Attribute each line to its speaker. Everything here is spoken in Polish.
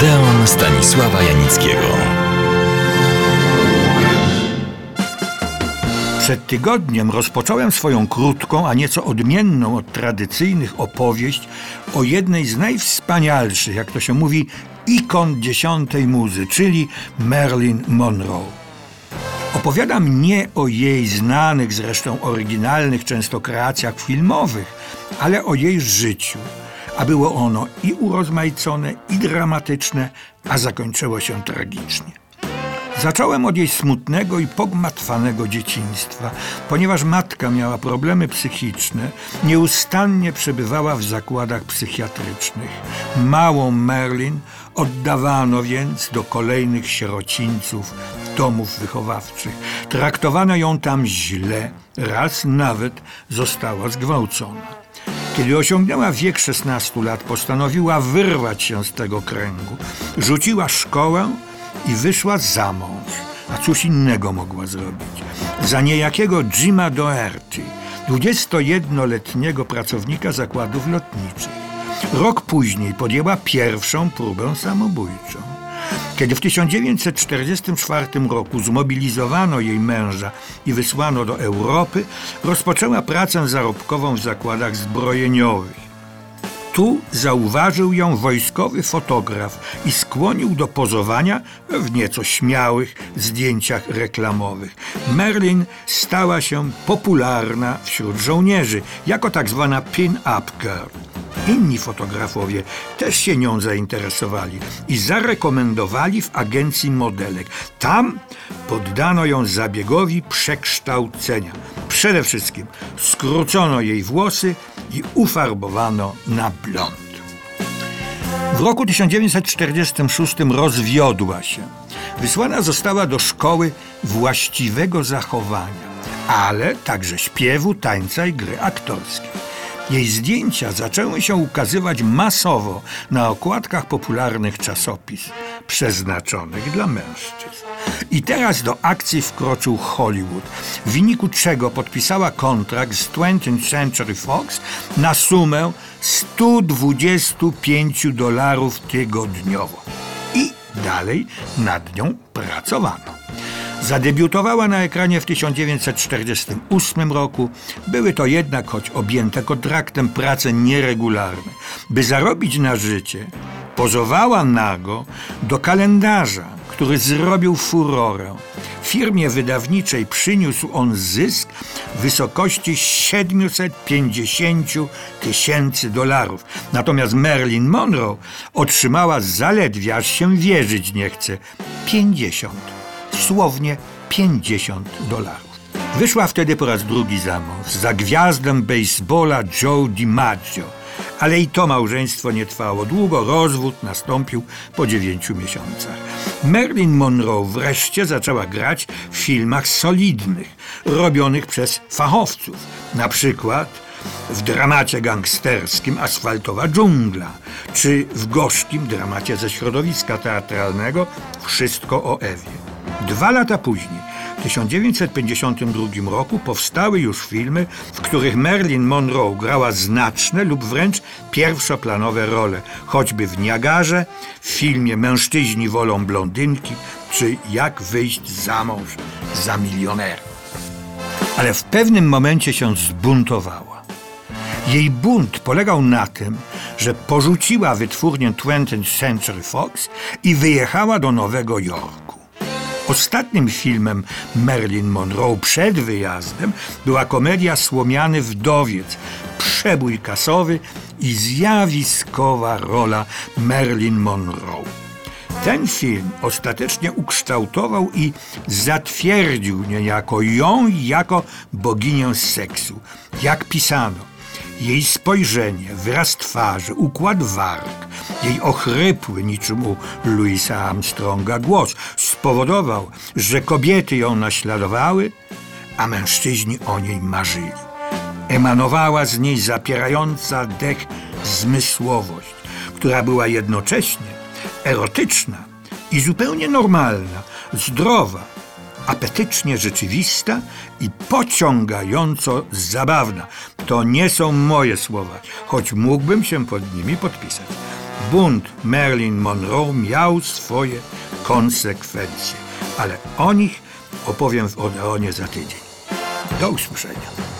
Speaker 1: Odeon Stanisława Janickiego.
Speaker 2: Przed tygodniem rozpocząłem swoją krótką, a nieco odmienną od tradycyjnych opowieść o jednej z najwspanialszych, jak to się mówi, ikon dziesiątej muzy, czyli Marilyn Monroe. Opowiadam nie o jej znanych, zresztą oryginalnych często kreacjach filmowych, ale o jej życiu. A było ono i urozmaicone, i dramatyczne, a zakończyło się tragicznie. Zacząłem od jej smutnego i pogmatwanego dzieciństwa, ponieważ matka miała problemy psychiczne, nieustannie przebywała w zakładach psychiatrycznych. Małą Merlin oddawano więc do kolejnych sierocińców, domów wychowawczych. Traktowano ją tam źle, raz nawet została zgwałcona. Kiedy osiągnęła wiek 16 lat, postanowiła wyrwać się z tego kręgu. Rzuciła szkołę i wyszła za mąż. A cóż innego mogła zrobić? Za niejakiego Jima Doherty, 21-letniego pracownika zakładów lotniczych. Rok później podjęła pierwszą próbę samobójczą. Kiedy w 1944 roku zmobilizowano jej męża i wysłano do Europy, rozpoczęła pracę zarobkową w zakładach zbrojeniowych. Tu zauważył ją wojskowy fotograf i skłonił do pozowania w nieco śmiałych zdjęciach reklamowych. Merlin stała się popularna wśród żołnierzy jako tak zwana pin-up girl. Inni fotografowie też się nią zainteresowali i zarekomendowali w agencji modelek. Tam poddano ją zabiegowi przekształcenia. Przede wszystkim skrócono jej włosy i ufarbowano na blond. W roku 1946 rozwiodła się. Wysłana została do szkoły właściwego zachowania, ale także śpiewu, tańca i gry aktorskiej. Jej zdjęcia zaczęły się ukazywać masowo na okładkach popularnych czasopism przeznaczonych dla mężczyzn. I teraz do akcji wkroczył Hollywood, w wyniku czego podpisała kontrakt z 20th Century Fox na sumę 125 dolarów tygodniowo. I dalej nad nią pracowano. Zadebiutowała na ekranie w 1948 roku. Były to jednak, choć objęte kontraktem, prace nieregularne. By zarobić na życie, pozowała nago do kalendarza, który zrobił furorę. Firmie wydawniczej przyniósł on zysk w wysokości 750 tysięcy dolarów. Natomiast Marilyn Monroe otrzymała zaledwie, aż się wierzyć nie chce, 50 dosłownie 50 dolarów. Wyszła wtedy po raz drugi za mąż, za gwiazdę baseballa Joe DiMaggio. Ale i to małżeństwo nie trwało długo, rozwód nastąpił po dziewięciu miesiącach. Marilyn Monroe wreszcie zaczęła grać w filmach solidnych, robionych przez fachowców. Na przykład w dramacie gangsterskim Asfaltowa dżungla, czy w gorzkim dramacie ze środowiska teatralnego Wszystko o Ewie. Dwa lata później, w 1952 roku, powstały już filmy, w których Marilyn Monroe grała znaczne lub wręcz pierwszoplanowe role, choćby w Niagarze, w filmie Mężczyźni wolą blondynki, czy Jak wyjść za mąż za milionera. Ale w pewnym momencie się zbuntowała. Jej bunt polegał na tym, że porzuciła wytwórnię 20th Century Fox i wyjechała do Nowego Jorku. Ostatnim filmem Marilyn Monroe przed wyjazdem była komedia Słomiany Wdowiec, przebój kasowy i zjawiskowa rola Marilyn Monroe. Ten film ostatecznie ukształtował i zatwierdził niejako ją jako boginię seksu. Jak pisano, jej spojrzenie, wyraz twarzy, układ warg, jej ochrypły niczym u Louisa Armstronga głos spowodował, że kobiety ją naśladowały, a mężczyźni o niej marzyli. Emanowała z niej zapierająca dech zmysłowość, która była jednocześnie erotyczna i zupełnie normalna, zdrowa, apetycznie rzeczywista i pociągająco zabawna. To nie są moje słowa, choć mógłbym się pod nimi podpisać. Bunt Marilyn Monroe miał swoje konsekwencje, ale o nich opowiem w Odeonie za tydzień. Do usłyszenia.